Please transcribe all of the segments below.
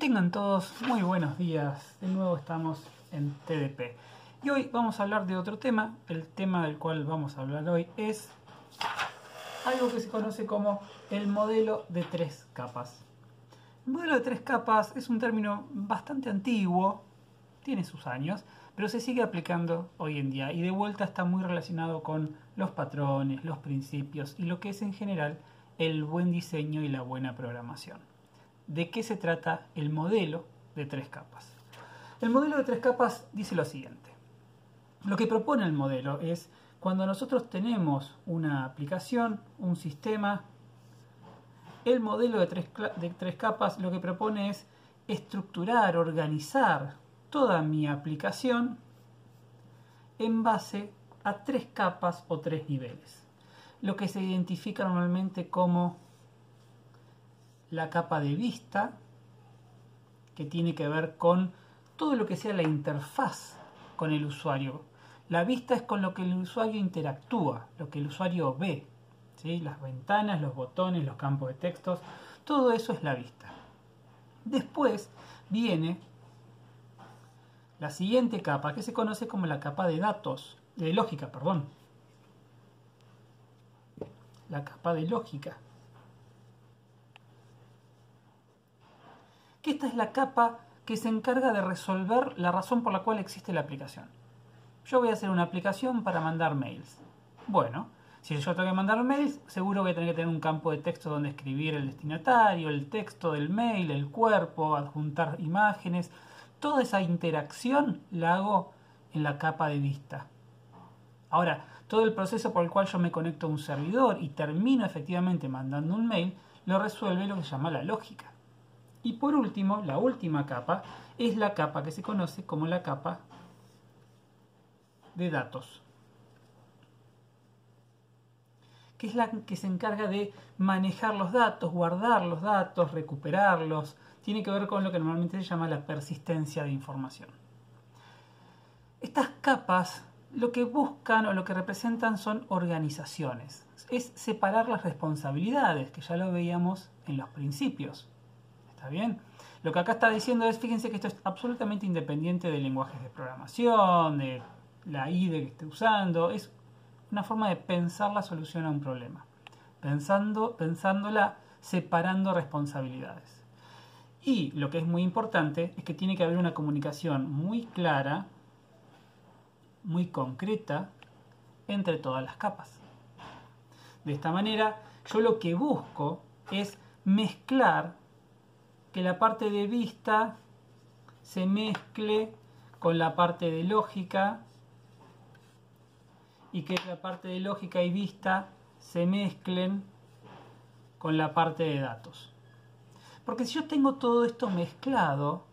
tengan todos muy buenos días. De nuevo estamos en TDP. Y hoy vamos a hablar de otro tema. El tema del cual vamos a hablar hoy es algo que se conoce como el modelo de tres capas. El modelo de tres capas es un término bastante antiguo, tiene sus años, pero se sigue aplicando hoy en día y de vuelta está muy relacionado con los patrones, los principios y lo que es en general el buen diseño y la buena programación. ¿De qué se trata el modelo de tres capas? El modelo de tres capas dice lo siguiente. Lo que propone el modelo es cuando nosotros tenemos una aplicación, un sistema, el modelo de tres, de tres capas lo que propone es estructurar, organizar toda mi aplicación en base a tres capas o tres niveles. Lo que se identifica normalmente como la capa de vista, que tiene que ver con todo lo que sea la interfaz con el usuario. La vista es con lo que el usuario interactúa, lo que el usuario ve. ¿sí? Las ventanas, los botones, los campos de textos, todo eso es la vista. Después viene la siguiente capa, que se conoce como la capa de datos, de lógica, perdón. La capa de lógica. Que esta es la capa que se encarga de resolver la razón por la cual existe la aplicación. Yo voy a hacer una aplicación para mandar mails. Bueno, si yo tengo que mandar mails, seguro que tengo que tener un campo de texto donde escribir el destinatario, el texto del mail, el cuerpo, adjuntar imágenes. Toda esa interacción la hago en la capa de vista. Ahora, todo el proceso por el cual yo me conecto a un servidor y termino efectivamente mandando un mail, lo resuelve lo que se llama la lógica. Y por último, la última capa es la capa que se conoce como la capa de datos, que es la que se encarga de manejar los datos, guardar los datos, recuperarlos. Tiene que ver con lo que normalmente se llama la persistencia de información. Estas capas lo que buscan o lo que representan son organizaciones. Es separar las responsabilidades, que ya lo veíamos en los principios. ¿Está bien? Lo que acá está diciendo es, fíjense que esto es absolutamente independiente de lenguajes de programación, de la IDE que esté usando. Es una forma de pensar la solución a un problema. Pensando, pensándola separando responsabilidades. Y lo que es muy importante es que tiene que haber una comunicación muy clara, muy concreta, entre todas las capas. De esta manera, yo lo que busco es mezclar que la parte de vista se mezcle con la parte de lógica y que la parte de lógica y vista se mezclen con la parte de datos. Porque si yo tengo todo esto mezclado,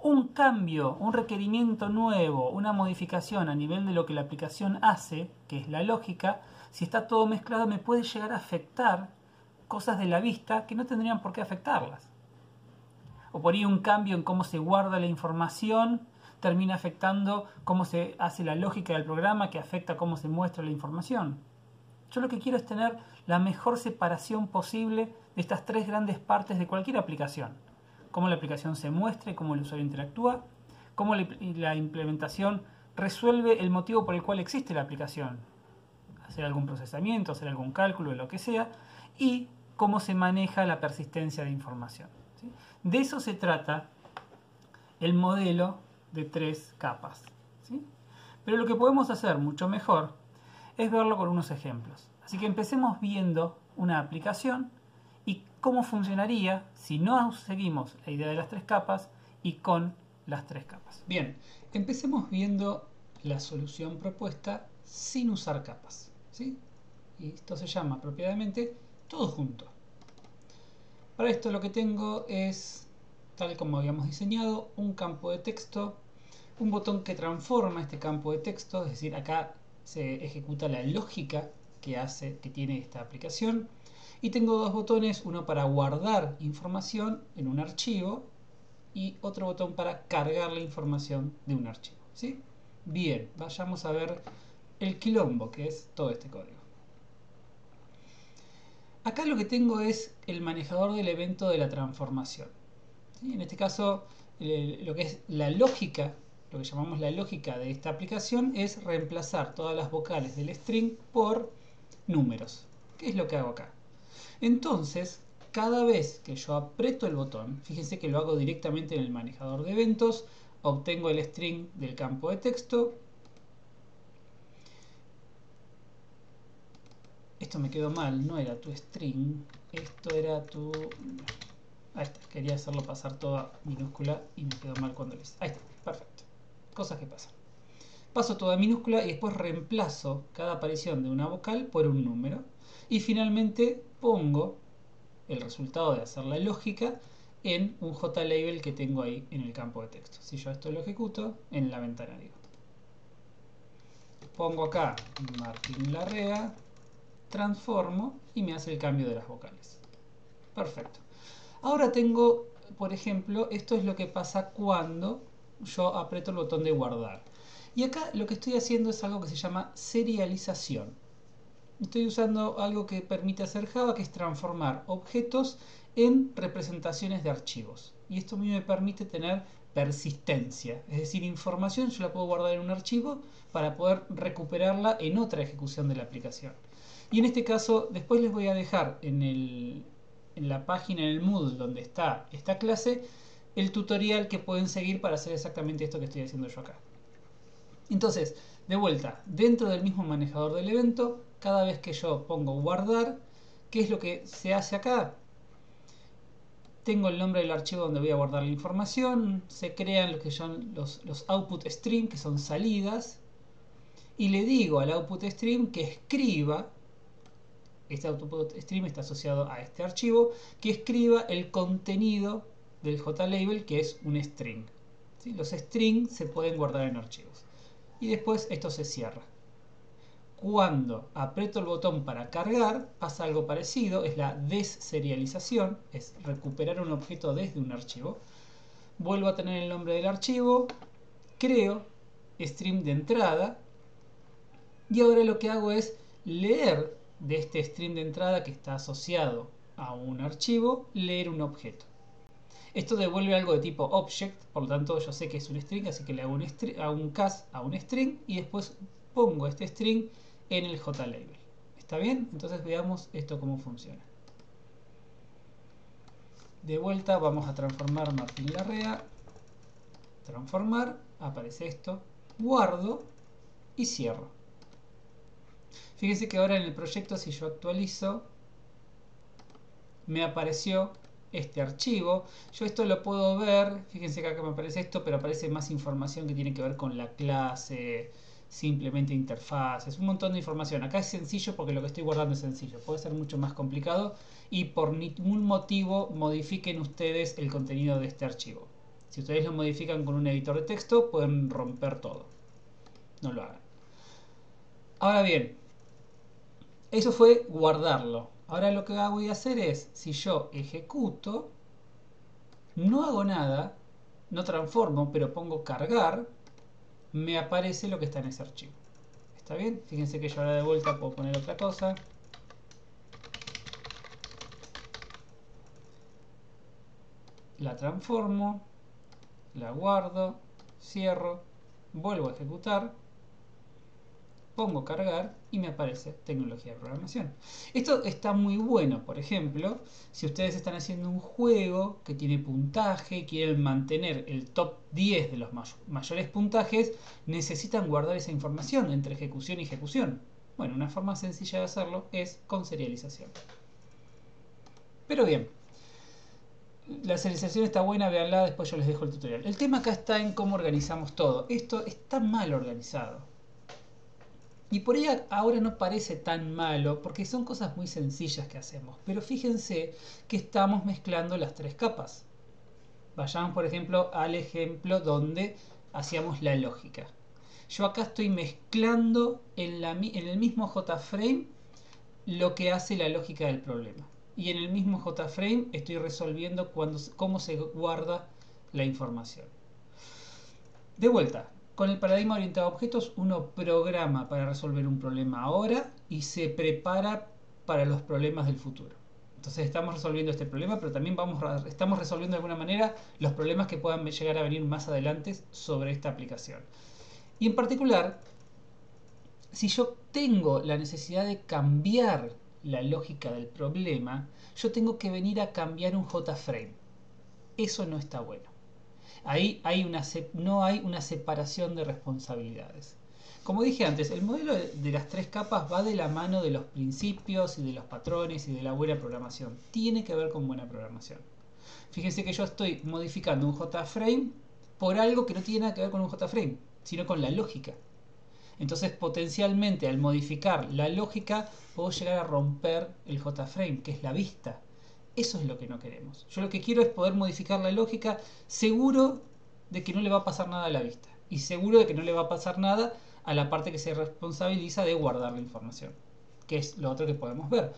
un cambio, un requerimiento nuevo, una modificación a nivel de lo que la aplicación hace, que es la lógica, si está todo mezclado me puede llegar a afectar cosas de la vista que no tendrían por qué afectarlas o por ahí un cambio en cómo se guarda la información termina afectando cómo se hace la lógica del programa que afecta cómo se muestra la información. Yo lo que quiero es tener la mejor separación posible de estas tres grandes partes de cualquier aplicación. Cómo la aplicación se muestra y cómo el usuario interactúa, cómo la implementación resuelve el motivo por el cual existe la aplicación, hacer algún procesamiento, hacer algún cálculo, lo que sea, y cómo se maneja la persistencia de información. De eso se trata el modelo de tres capas. Pero lo que podemos hacer mucho mejor es verlo con unos ejemplos. Así que empecemos viendo una aplicación y cómo funcionaría si no seguimos la idea de las tres capas y con las tres capas. Bien, empecemos viendo la solución propuesta sin usar capas. ¿sí? Y esto se llama apropiadamente todo junto. Para esto lo que tengo es, tal como habíamos diseñado, un campo de texto, un botón que transforma este campo de texto, es decir, acá se ejecuta la lógica que hace, que tiene esta aplicación. Y tengo dos botones, uno para guardar información en un archivo y otro botón para cargar la información de un archivo. ¿sí? Bien, vayamos a ver el quilombo que es todo este código. Acá lo que tengo es el manejador del evento de la transformación. En este caso, lo que es la lógica, lo que llamamos la lógica de esta aplicación es reemplazar todas las vocales del string por números. ¿Qué es lo que hago acá? Entonces, cada vez que yo aprieto el botón, fíjense que lo hago directamente en el manejador de eventos, obtengo el string del campo de texto. Esto me quedó mal, no era tu string, esto era tu... Ahí está, quería hacerlo pasar toda minúscula y me quedó mal cuando lo hice. Ahí está, perfecto. Cosas que pasan. Paso toda minúscula y después reemplazo cada aparición de una vocal por un número. Y finalmente pongo el resultado de hacer la lógica en un JLabel que tengo ahí en el campo de texto. Si yo esto lo ejecuto, en la ventana digo. Pongo acá Martín Larrea, transformo y me hace el cambio de las vocales. Perfecto. Ahora tengo, por ejemplo, esto es lo que pasa cuando yo aprieto el botón de guardar. Y acá lo que estoy haciendo es algo que se llama serialización. Estoy usando algo que permite hacer Java, que es transformar objetos en representaciones de archivos. Y esto a mí me permite tener persistencia, es decir, información yo la puedo guardar en un archivo para poder recuperarla en otra ejecución de la aplicación. Y en este caso, después les voy a dejar en, la página, en el Moodle donde está esta clase, el tutorial que pueden seguir para hacer exactamente esto que estoy haciendo yo acá. Entonces, de vuelta, dentro del mismo manejador del evento, cada vez que yo pongo guardar, ¿qué es lo que se hace acá? Tengo el nombre del archivo donde voy a guardar la información, se crean lo que son los output stream, que son salidas, y le digo al output stream que escriba, este output stream está asociado a este archivo, que escriba el contenido del JLabel, que es un string. Los strings se pueden guardar en archivos. Y después esto se cierra. Cuando aprieto el botón para cargar, pasa algo parecido, es la desserialización, es recuperar un objeto desde un archivo. Vuelvo a tener el nombre del archivo, creo stream de entrada, y ahora lo que hago es leer de este stream de entrada que está asociado a un archivo, leer un objeto. Esto devuelve algo de tipo object, por lo tanto yo sé que es un string, así que le hago un, a un cast a un string y después pongo este string en el JLabel. ¿Está bien? Entonces veamos esto cómo funciona. De vuelta vamos a transformar Martín Larrea. Transformar, aparece esto. Guardo y cierro. Fíjense que ahora en el proyecto si yo actualizo me apareció este archivo. Yo esto lo puedo ver, fíjense que acá me aparece esto, pero aparece más información que tiene que ver con la clase, simplemente interfaces, un montón de información. Acá es sencillo porque lo que estoy guardando es sencillo, puede ser mucho más complicado y por ningún motivo modifiquen ustedes el contenido de este archivo. Si ustedes lo modifican con un editor de texto, pueden romper todo. No lo hagan. Ahora bien, eso fue guardarlo. Ahora lo que voy a hacer es, si yo ejecuto, no hago nada, no transformo, pero pongo cargar, me aparece lo que está en ese archivo. ¿Está bien? Fíjense que yo ahora de vuelta puedo poner otra cosa. La transformo, la guardo, cierro, vuelvo a ejecutar pongo cargar y me aparece tecnología de programación. Esto está muy bueno, por ejemplo, si ustedes están haciendo un juego que tiene puntaje, quieren mantener el top 10 de los mayores puntajes, necesitan guardar esa información entre ejecución y ejecución. Bueno, una forma sencilla de hacerlo es con serialización. Pero bien, la serialización está buena, véanla, después yo les dejo el tutorial. El tema acá está en cómo organizamos todo. Esto está mal organizado. Y por ahí ahora no parece tan malo porque son cosas muy sencillas que hacemos. Pero fíjense que estamos mezclando las tres capas. Vayamos por ejemplo al ejemplo donde hacíamos la lógica. Yo acá estoy mezclando en, el mismo JFrame lo que hace la lógica del problema. Y en el mismo JFrame estoy resolviendo cómo se guarda la información. De vuelta, con el paradigma orientado a objetos uno programa para resolver un problema ahora y se prepara para los problemas del futuro. Entonces estamos resolviendo este problema, pero también vamos, estamos resolviendo de alguna manera los problemas que puedan llegar a venir más adelante sobre esta aplicación. Y en particular, si yo tengo la necesidad de cambiar la lógica del problema, yo tengo que venir a cambiar un JFrame. Eso no está bueno. Ahí no hay una separación de responsabilidades. Como dije antes, el modelo de las tres capas va de la mano de los principios y de los patrones y de la buena programación. Tiene que ver con buena programación. Fíjense que yo estoy modificando un JFrame por algo que no tiene nada que ver con un JFrame, sino con la lógica. Entonces, potencialmente, al modificar la lógica, puedo llegar a romper el JFrame, que es la vista. Eso es lo que no queremos. Yo lo que quiero es poder modificar la lógica seguro de que no le va a pasar nada a la vista. Y seguro de que no le va a pasar nada a la parte que se responsabiliza de guardar la información, que es lo otro que podemos ver.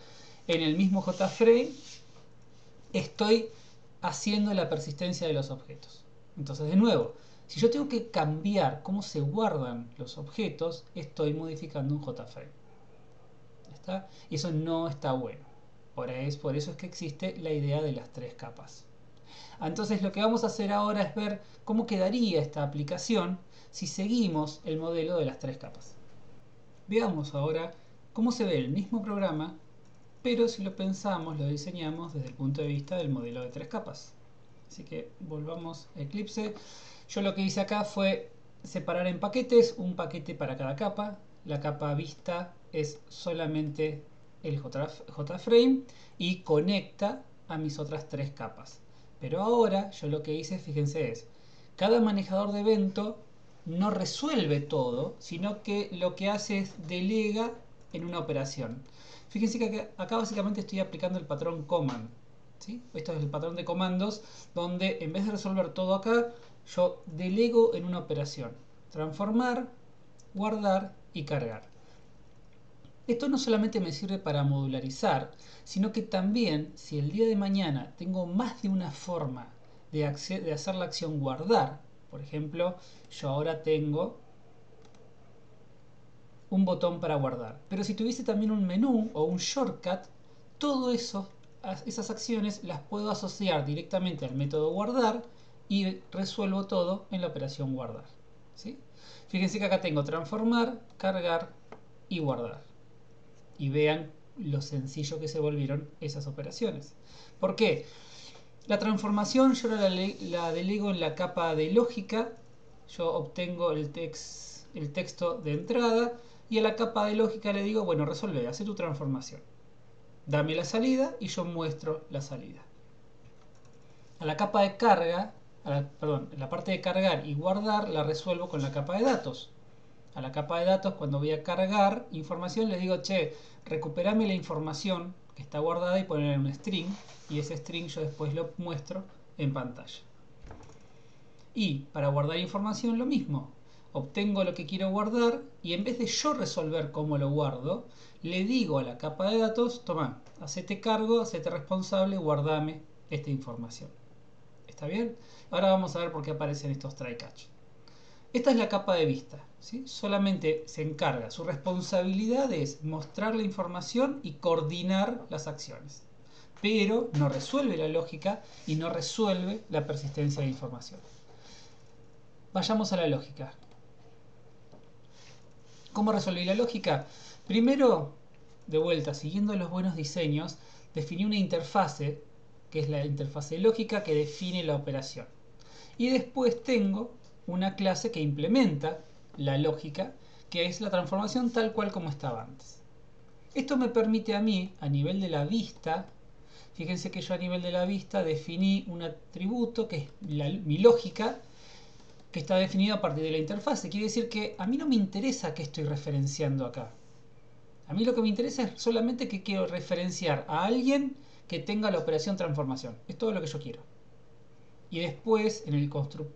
En el mismo JFrame estoy haciendo la persistencia de los objetos. Entonces, de nuevo, si yo tengo que cambiar cómo se guardan los objetos, estoy modificando un JFrame. ¿Está? Y eso no está bueno. Por eso, por eso es que existe la idea de las tres capas. Entonces lo que vamos a hacer ahora es ver cómo quedaría esta aplicación si seguimos el modelo de las tres capas. Veamos ahora cómo se ve el mismo programa, pero si lo pensamos, lo diseñamos desde el punto de vista del modelo de tres capas. Así que volvamos a Eclipse. Yo lo que hice acá fue separar en paquetes, un paquete para cada capa. La capa vista es solamente el JFrame y conecta a mis otras tres capas. Pero ahora yo lo que hice, fíjense, es cada manejador de evento no resuelve todo, sino que lo que hace es delega en una operación. Fíjense que acá básicamente estoy aplicando el patrón command. ¿sí? Esto es el patrón de comandos donde en vez de resolver todo acá, yo delego en una operación. Transformar, guardar y cargar. Esto no solamente me sirve para modularizar, sino que también si el día de mañana tengo más de una forma de, hacer la acción guardar, por ejemplo, yo ahora tengo un botón para guardar. Pero si tuviese también un menú o un shortcut, todo eso, esas acciones las puedo asociar directamente al método guardar y resuelvo todo en la operación guardar. ¿sí? Fíjense que acá tengo transformar, cargar y guardar. Y vean lo sencillo que se volvieron esas operaciones. ¿Por qué? La transformación yo la, la, delego en la capa de lógica. Yo obtengo el, el texto de entrada y a la capa de lógica le digo, bueno, resuelve, hace tu transformación. Dame la salida y yo muestro la salida. A la capa de carga, perdón, la parte de cargar y guardar la resuelvo con la capa de datos. A la capa de datos, cuando voy a cargar información, le digo, che, recuperame la información está guardada y poner en un string y ese string yo después lo muestro en pantalla. Y para guardar información lo mismo. Obtengo lo que quiero guardar y en vez de yo resolver cómo lo guardo, le digo a la capa de datos, toma, hacete cargo, hacete responsable, guardame esta información. ¿Está bien? Ahora vamos a ver por qué aparecen estos try catch. Esta es la capa de vista. ¿sí? Solamente se encarga, su responsabilidad es mostrar la información y coordinar las acciones. Pero no resuelve la lógica y no resuelve la persistencia de información. Vayamos a la lógica. ¿Cómo resolví la lógica? Primero, de vuelta, siguiendo los buenos diseños, definí una interfase, que es la interfase lógica que define la operación. Y después tengo una clase que implementa la lógica, que es la transformación tal cual como estaba antes. Esto me permite a mí, a nivel de la vista, fíjense que yo a nivel de la vista definí un atributo que es mi lógica, que está definido a partir de la interfase. Quiere decir que a mí no me interesa qué estoy referenciando acá. A mí lo que me interesa es solamente que quiero referenciar a alguien que tenga la operación transformación. Es todo lo que yo quiero y después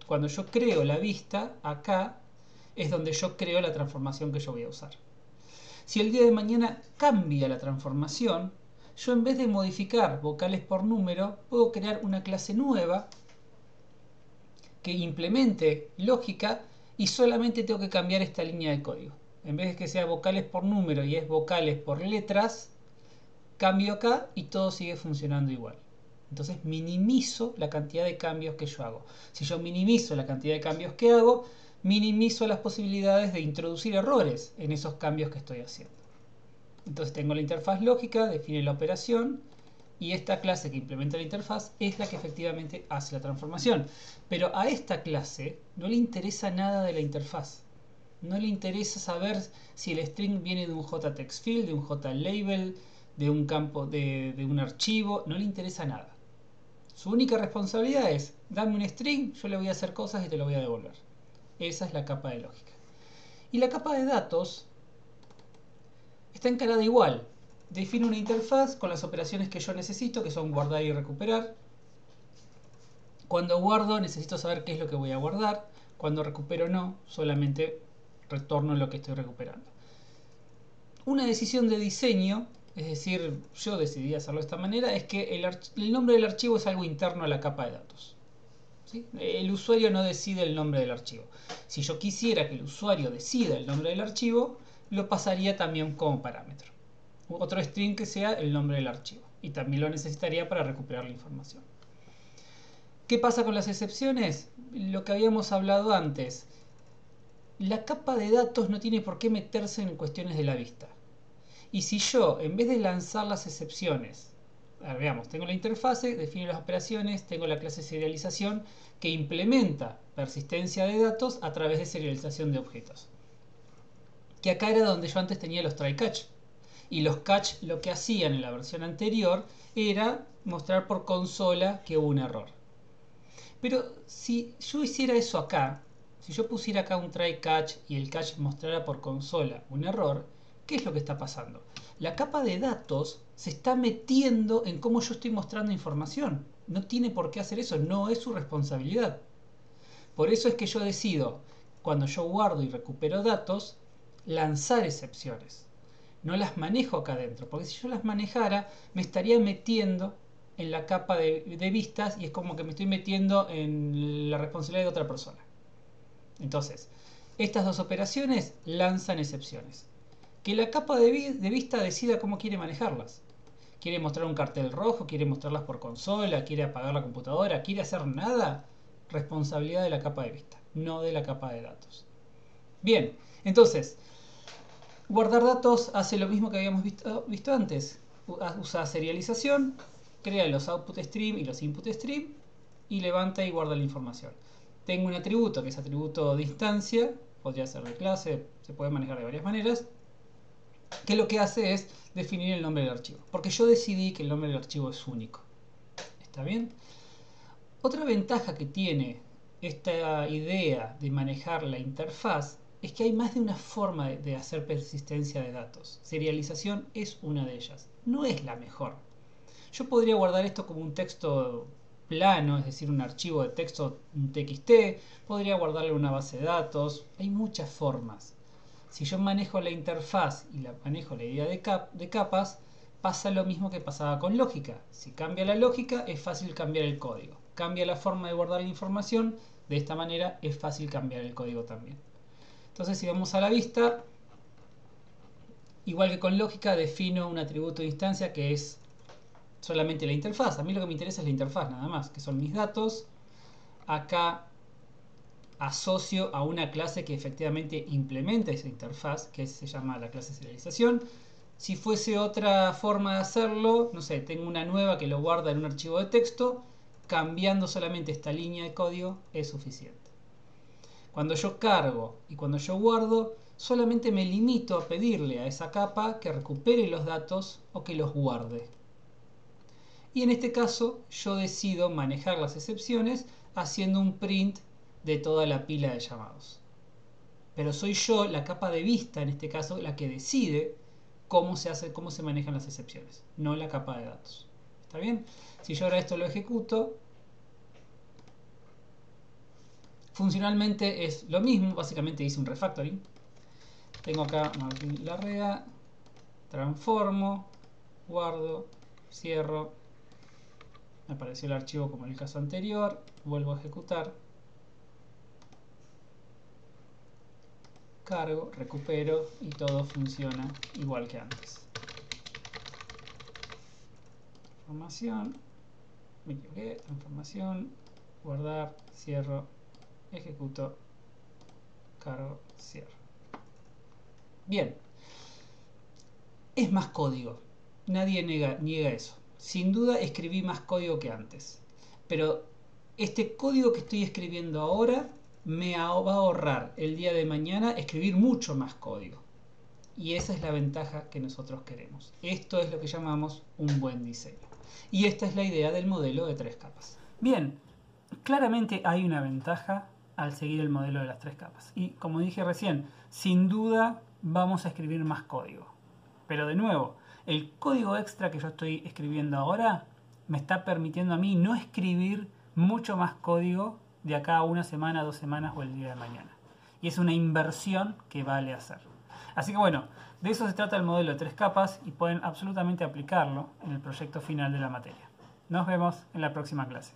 cuando yo creo la vista, acá es donde yo creo la transformación que yo voy a usar. Si el día de mañana cambia la transformación, yo en vez de modificar vocales por número, puedo crear una clase nueva que implemente lógica y solamente tengo que cambiar esta línea de código. En vez de que sea vocales por número y es vocales por letras, cambio acá y todo sigue funcionando igual. Entonces minimizo la cantidad de cambios que yo hago. Si yo minimizo la cantidad de cambios que hago, minimizo las posibilidades de introducir errores en esos cambios que estoy haciendo. Entonces tengo la interfaz lógica, define la operación y esta clase que implementa la interfaz es la que efectivamente hace la transformación. Pero a esta clase no le interesa nada de la interfaz. No le interesa saber si el string viene de un JTextField, de un JLabel, de un campo, de, de un archivo, no le interesa nada. Su única responsabilidad es, dame un string, yo le voy a hacer cosas y te lo voy a devolver. Esa es la capa de lógica. Y la capa de datos está encarada igual. Defino una interfaz con las operaciones que yo necesito, que son guardar y recuperar. Cuando guardo necesito saber qué es lo que voy a guardar. Cuando recupero no, solamente retorno lo que estoy recuperando. Una decisión de diseño es decir, yo decidí hacerlo de esta manera, es que el, nombre del archivo es algo interno a la capa de datos. El usuario no decide el nombre del archivo. Si yo quisiera que el usuario decida el nombre del archivo, lo pasaría también como parámetro. Otro string que sea el nombre del archivo. Y también lo necesitaría para recuperar la información. ¿Qué pasa con las excepciones? Lo que habíamos hablado antes. La capa de datos no tiene por qué meterse en cuestiones de la vista. Y si yo, en vez de lanzar las excepciones, veamos, tengo la interfase, defino las operaciones, tengo la clase serialización que implementa persistencia de datos a través de serialización de objetos. Que acá era donde yo antes tenía los try catch. Y los catch lo que hacían en la versión anterior era mostrar por consola que hubo un error. Pero si yo hiciera eso acá, si yo pusiera acá un try catch y el catch mostrara por consola un error, ¿Qué es lo que está pasando? La capa de datos se está metiendo en cómo yo estoy mostrando información. No tiene por qué hacer eso, no es su responsabilidad. Por eso es que yo decido, cuando yo guardo y recupero datos, lanzar excepciones. No las manejo acá adentro, porque si yo las manejara, me estaría metiendo en la capa de, de, vistas y es como que me estoy metiendo en la responsabilidad de otra persona. Entonces, estas dos operaciones lanzan excepciones que la capa de, vista decida cómo quiere manejarlas. ¿Quiere mostrar un cartel rojo? ¿Quiere mostrarlas por consola? ¿Quiere apagar la computadora? ¿Quiere hacer nada? Responsabilidad de la capa de vista, no de la capa de datos. Bien, entonces, guardar datos hace lo mismo que habíamos visto, visto antes. Usa serialización, crea los output stream y los input stream y levanta y guarda la información. Tengo un atributo que es atributo de instancia, podría ser de clase, se puede manejar de varias maneras que lo que hace es definir el nombre del archivo. Porque yo decidí que el nombre del archivo es único. ¿Está bien? Otra ventaja que tiene esta idea de manejar la interfaz es que hay más de una forma de hacer persistencia de datos. Serialización es una de ellas. No es la mejor. Yo podría guardar esto como un texto plano, es decir, un archivo de texto, un TXT, podría guardarle una base de datos, hay muchas formas. Si yo manejo la interfaz y la manejo la idea de, de capas, pasa lo mismo que pasaba con lógica. Si cambia la lógica, es fácil cambiar el código. Cambia la forma de guardar la información, de esta manera es fácil cambiar el código también. Entonces, si vamos a la vista, igual que con lógica, defino un atributo de instancia que es solamente la interfaz. A mí lo que me interesa es la interfaz nada más, que son mis datos. Acá asocio a una clase que efectivamente implementa esa interfaz, que se llama la clase serialización. Si fuese otra forma de hacerlo, no sé, tengo una nueva que lo guarda en un archivo de texto, cambiando solamente esta línea de código es suficiente. Cuando yo cargo y cuando yo guardo, solamente me limito a pedirle a esa capa que recupere los datos o que los guarde. Y en este caso yo decido manejar las excepciones haciendo un print de toda la pila de llamados. Pero soy yo, la capa de vista en este caso, la que decide cómo se, hace, cómo se manejan las excepciones, no la capa de datos. ¿Está bien? Si yo ahora esto lo ejecuto, funcionalmente es lo mismo, básicamente hice un refactoring. Tengo acá Martín Larrea, transformo, guardo, cierro, me apareció el archivo como en el caso anterior, vuelvo a ejecutar, cargo, recupero y todo funciona igual que antes. transformación, me equivoqué, transformación, guardar, cierro, ejecuto, cargo, cierro. Bien, es más código, nadie niega eso. Sin duda escribí más código que antes, pero este código que estoy escribiendo ahora me va a ahorrar el día de mañana escribir mucho más código. Y esa es la ventaja que nosotros queremos. Esto es lo que llamamos un buen diseño. Y esta es la idea del modelo de tres capas. Bien, claramente hay una ventaja al seguir el modelo de las tres capas. Y como dije recién, sin duda vamos a escribir más código. Pero de nuevo, el código extra que yo estoy escribiendo ahora me está permitiendo a mí no escribir mucho más código de acá a una semana, dos semanas o el día de mañana. Y es una inversión que vale hacer. Así que bueno, de eso se trata el modelo de tres capas y pueden absolutamente aplicarlo en el proyecto final de la materia. Nos vemos en la próxima clase.